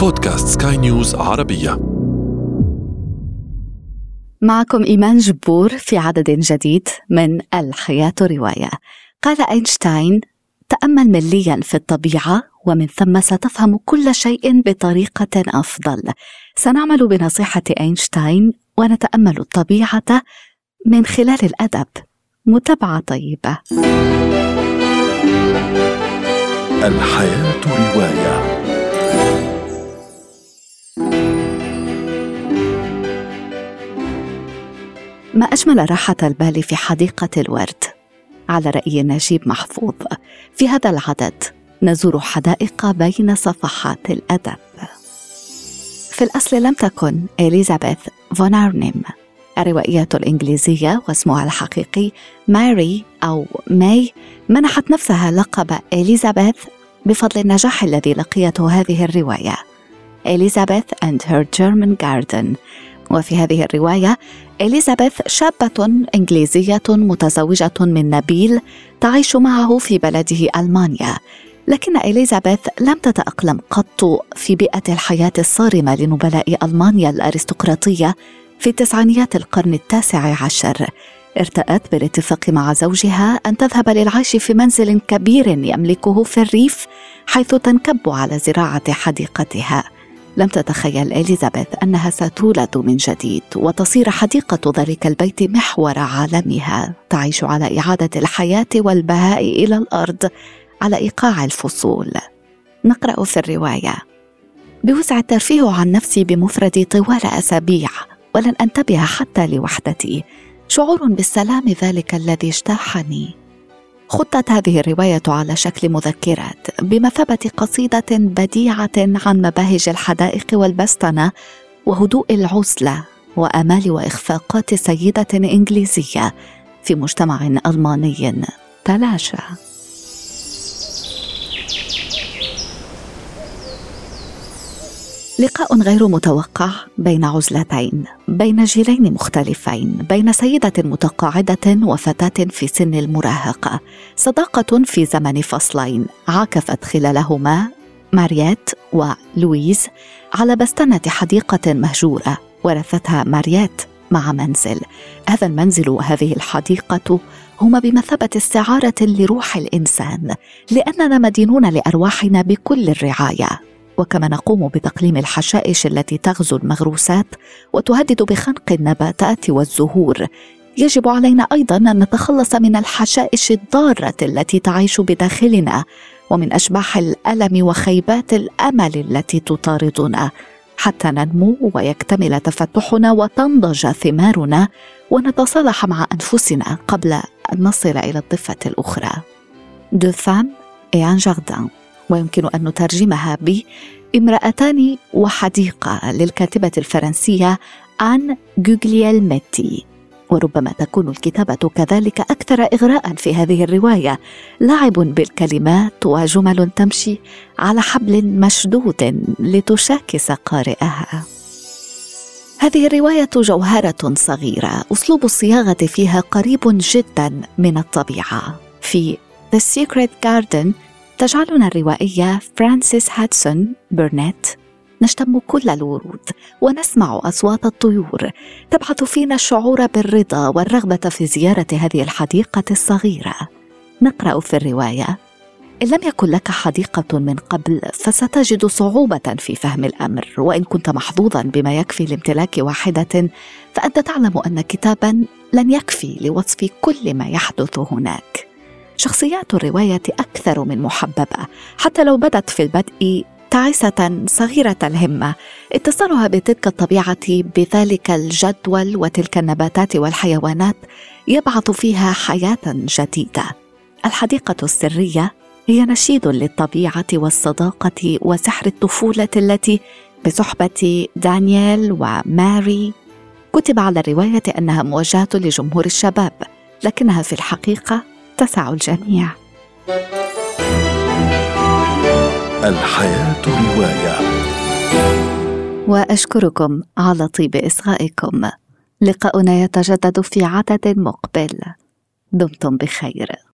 بودكاست سكاي نيوز عربية. معكم إيمان جبور في عدد جديد من الحياة رواية. قال أينشتاين تأمل مليا في الطبيعة ومن ثم ستفهم كل شيء بطريقة أفضل. سنعمل بنصيحة أينشتاين ونتأمل الطبيعة من خلال الأدب. متابعة طيبة. الحياة رواية. ما أجمل راحة البال في حديقة الورد. على رأي نجيب محفوظ في هذا العدد نزور حدائق بين صفحات الأدب. في الأصل لم تكن إليزابيث فون أرنيم الروائية الإنجليزية واسمها الحقيقي ماري أو ماي منحت نفسها لقب إليزابيث بفضل النجاح الذي لقيته هذه الرواية إليزابيث and her German garden. وفي هذه الرواية إليزابيث شابة إنجليزية متزوجة من نبيل تعيش معه في بلده ألمانيا. لكن إليزابيث لم تتأقلم قط في بيئة الحياة الصارمة لنبلاء ألمانيا الأرستقراطية في تسعينيات القرن التاسع عشر. ارتأت بالاتفاق مع زوجها أن تذهب للعيش في منزل كبير يملكه في الريف حيث تنكب على زراعة حديقتها. لم تتخيل إليزابيث أنها ستولد من جديد وتصير حديقة ذلك البيت محور عالمها. تعيش على إعادة الحياة والبهاء إلى الأرض على إيقاع الفصول. نقرأ في الرواية. بوسع الترفيه عن نفسي بمفردي طوال أسابيع ولن أنتبه حتى لوحدتي. شعور بالسلام ذلك الذي اجتاحني. خطت هذه الرواية على شكل مذكرات بمثابة قصيدة بديعة عن مباهج الحدائق والبستنة وهدوء العزلة وآمال وإخفاقات سيدة إنجليزية في مجتمع ألماني تلاشى. لقاء غير متوقع بين عزلتين بين جيلين مختلفين بين سيدة متقاعدة وفتاة في سن المراهقة. صداقة في زمن فصلين عاكفت خلالهما ماريات ولويز على بستنة حديقة مهجورة ورثتها ماريات مع منزل. هذا المنزل وهذه الحديقة هما بمثابة استعارة لروح الإنسان لأننا مدينون لأرواحنا بكل الرعاية. وكما نقوم بتقليم الحشائش التي تغزو المغروسات وتهدد بخنق النباتات والزهور. يجب علينا أيضا أن نتخلص من الحشائش الضارة التي تعيش بداخلنا ومن أشباح الألم وخيبات الأمل التي تطاردنا. حتى ننمو ويكتمل تفتحنا وتنضج ثمارنا ونتصالح مع أنفسنا قبل أن نصل إلى الضفة الأخرى. Deux femmes et un jardin ويمكن أن نترجمها ب امرأتان وحديقة للكاتبة الفرنسية آن جوجليالميتي. وربما تكون الكتابة كذلك أكثر إغراء في هذه الرواية. لعب بالكلمات وجمل تمشي على حبل مشدود لتشاكس قارئها. هذه الرواية جوهرة صغيرة أسلوب الصياغة فيها قريب جدا من الطبيعة. في The Secret Garden تجعلنا الروائية فرانسيس هودسون برنيت. نشتم كل الورود ونسمع أصوات الطيور تبعث فينا الشعور بالرضا والرغبة في زيارة هذه الحديقة الصغيرة. نقرأ في الرواية إن لم يكن لك حديقة من قبل فستجد صعوبة في فهم الأمر وإن كنت محظوظا بما يكفي لامتلاك واحدة فأنت تعلم أن كتابا لن يكفي لوصف كل ما يحدث هناك. شخصيات الرواية أكثر من محببة حتى لو بدت في البدء تعسة صغيرة الهمة. اتصالها بتلك الطبيعة بذلك الجدول وتلك النباتات والحيوانات يبعث فيها حياة جديدة. الحديقة السرية هي نشيد للطبيعة والصداقة وسحر الطفولة التي بصحبة دانيال وماري. كتب على الرواية أنها موجهة لجمهور الشباب لكنها في الحقيقة تسع الجميع. الحياة رواية. وأشكركم على طيب إصغائكم. لقاؤنا يتجدد في عدد مقبل. دمتم بخير.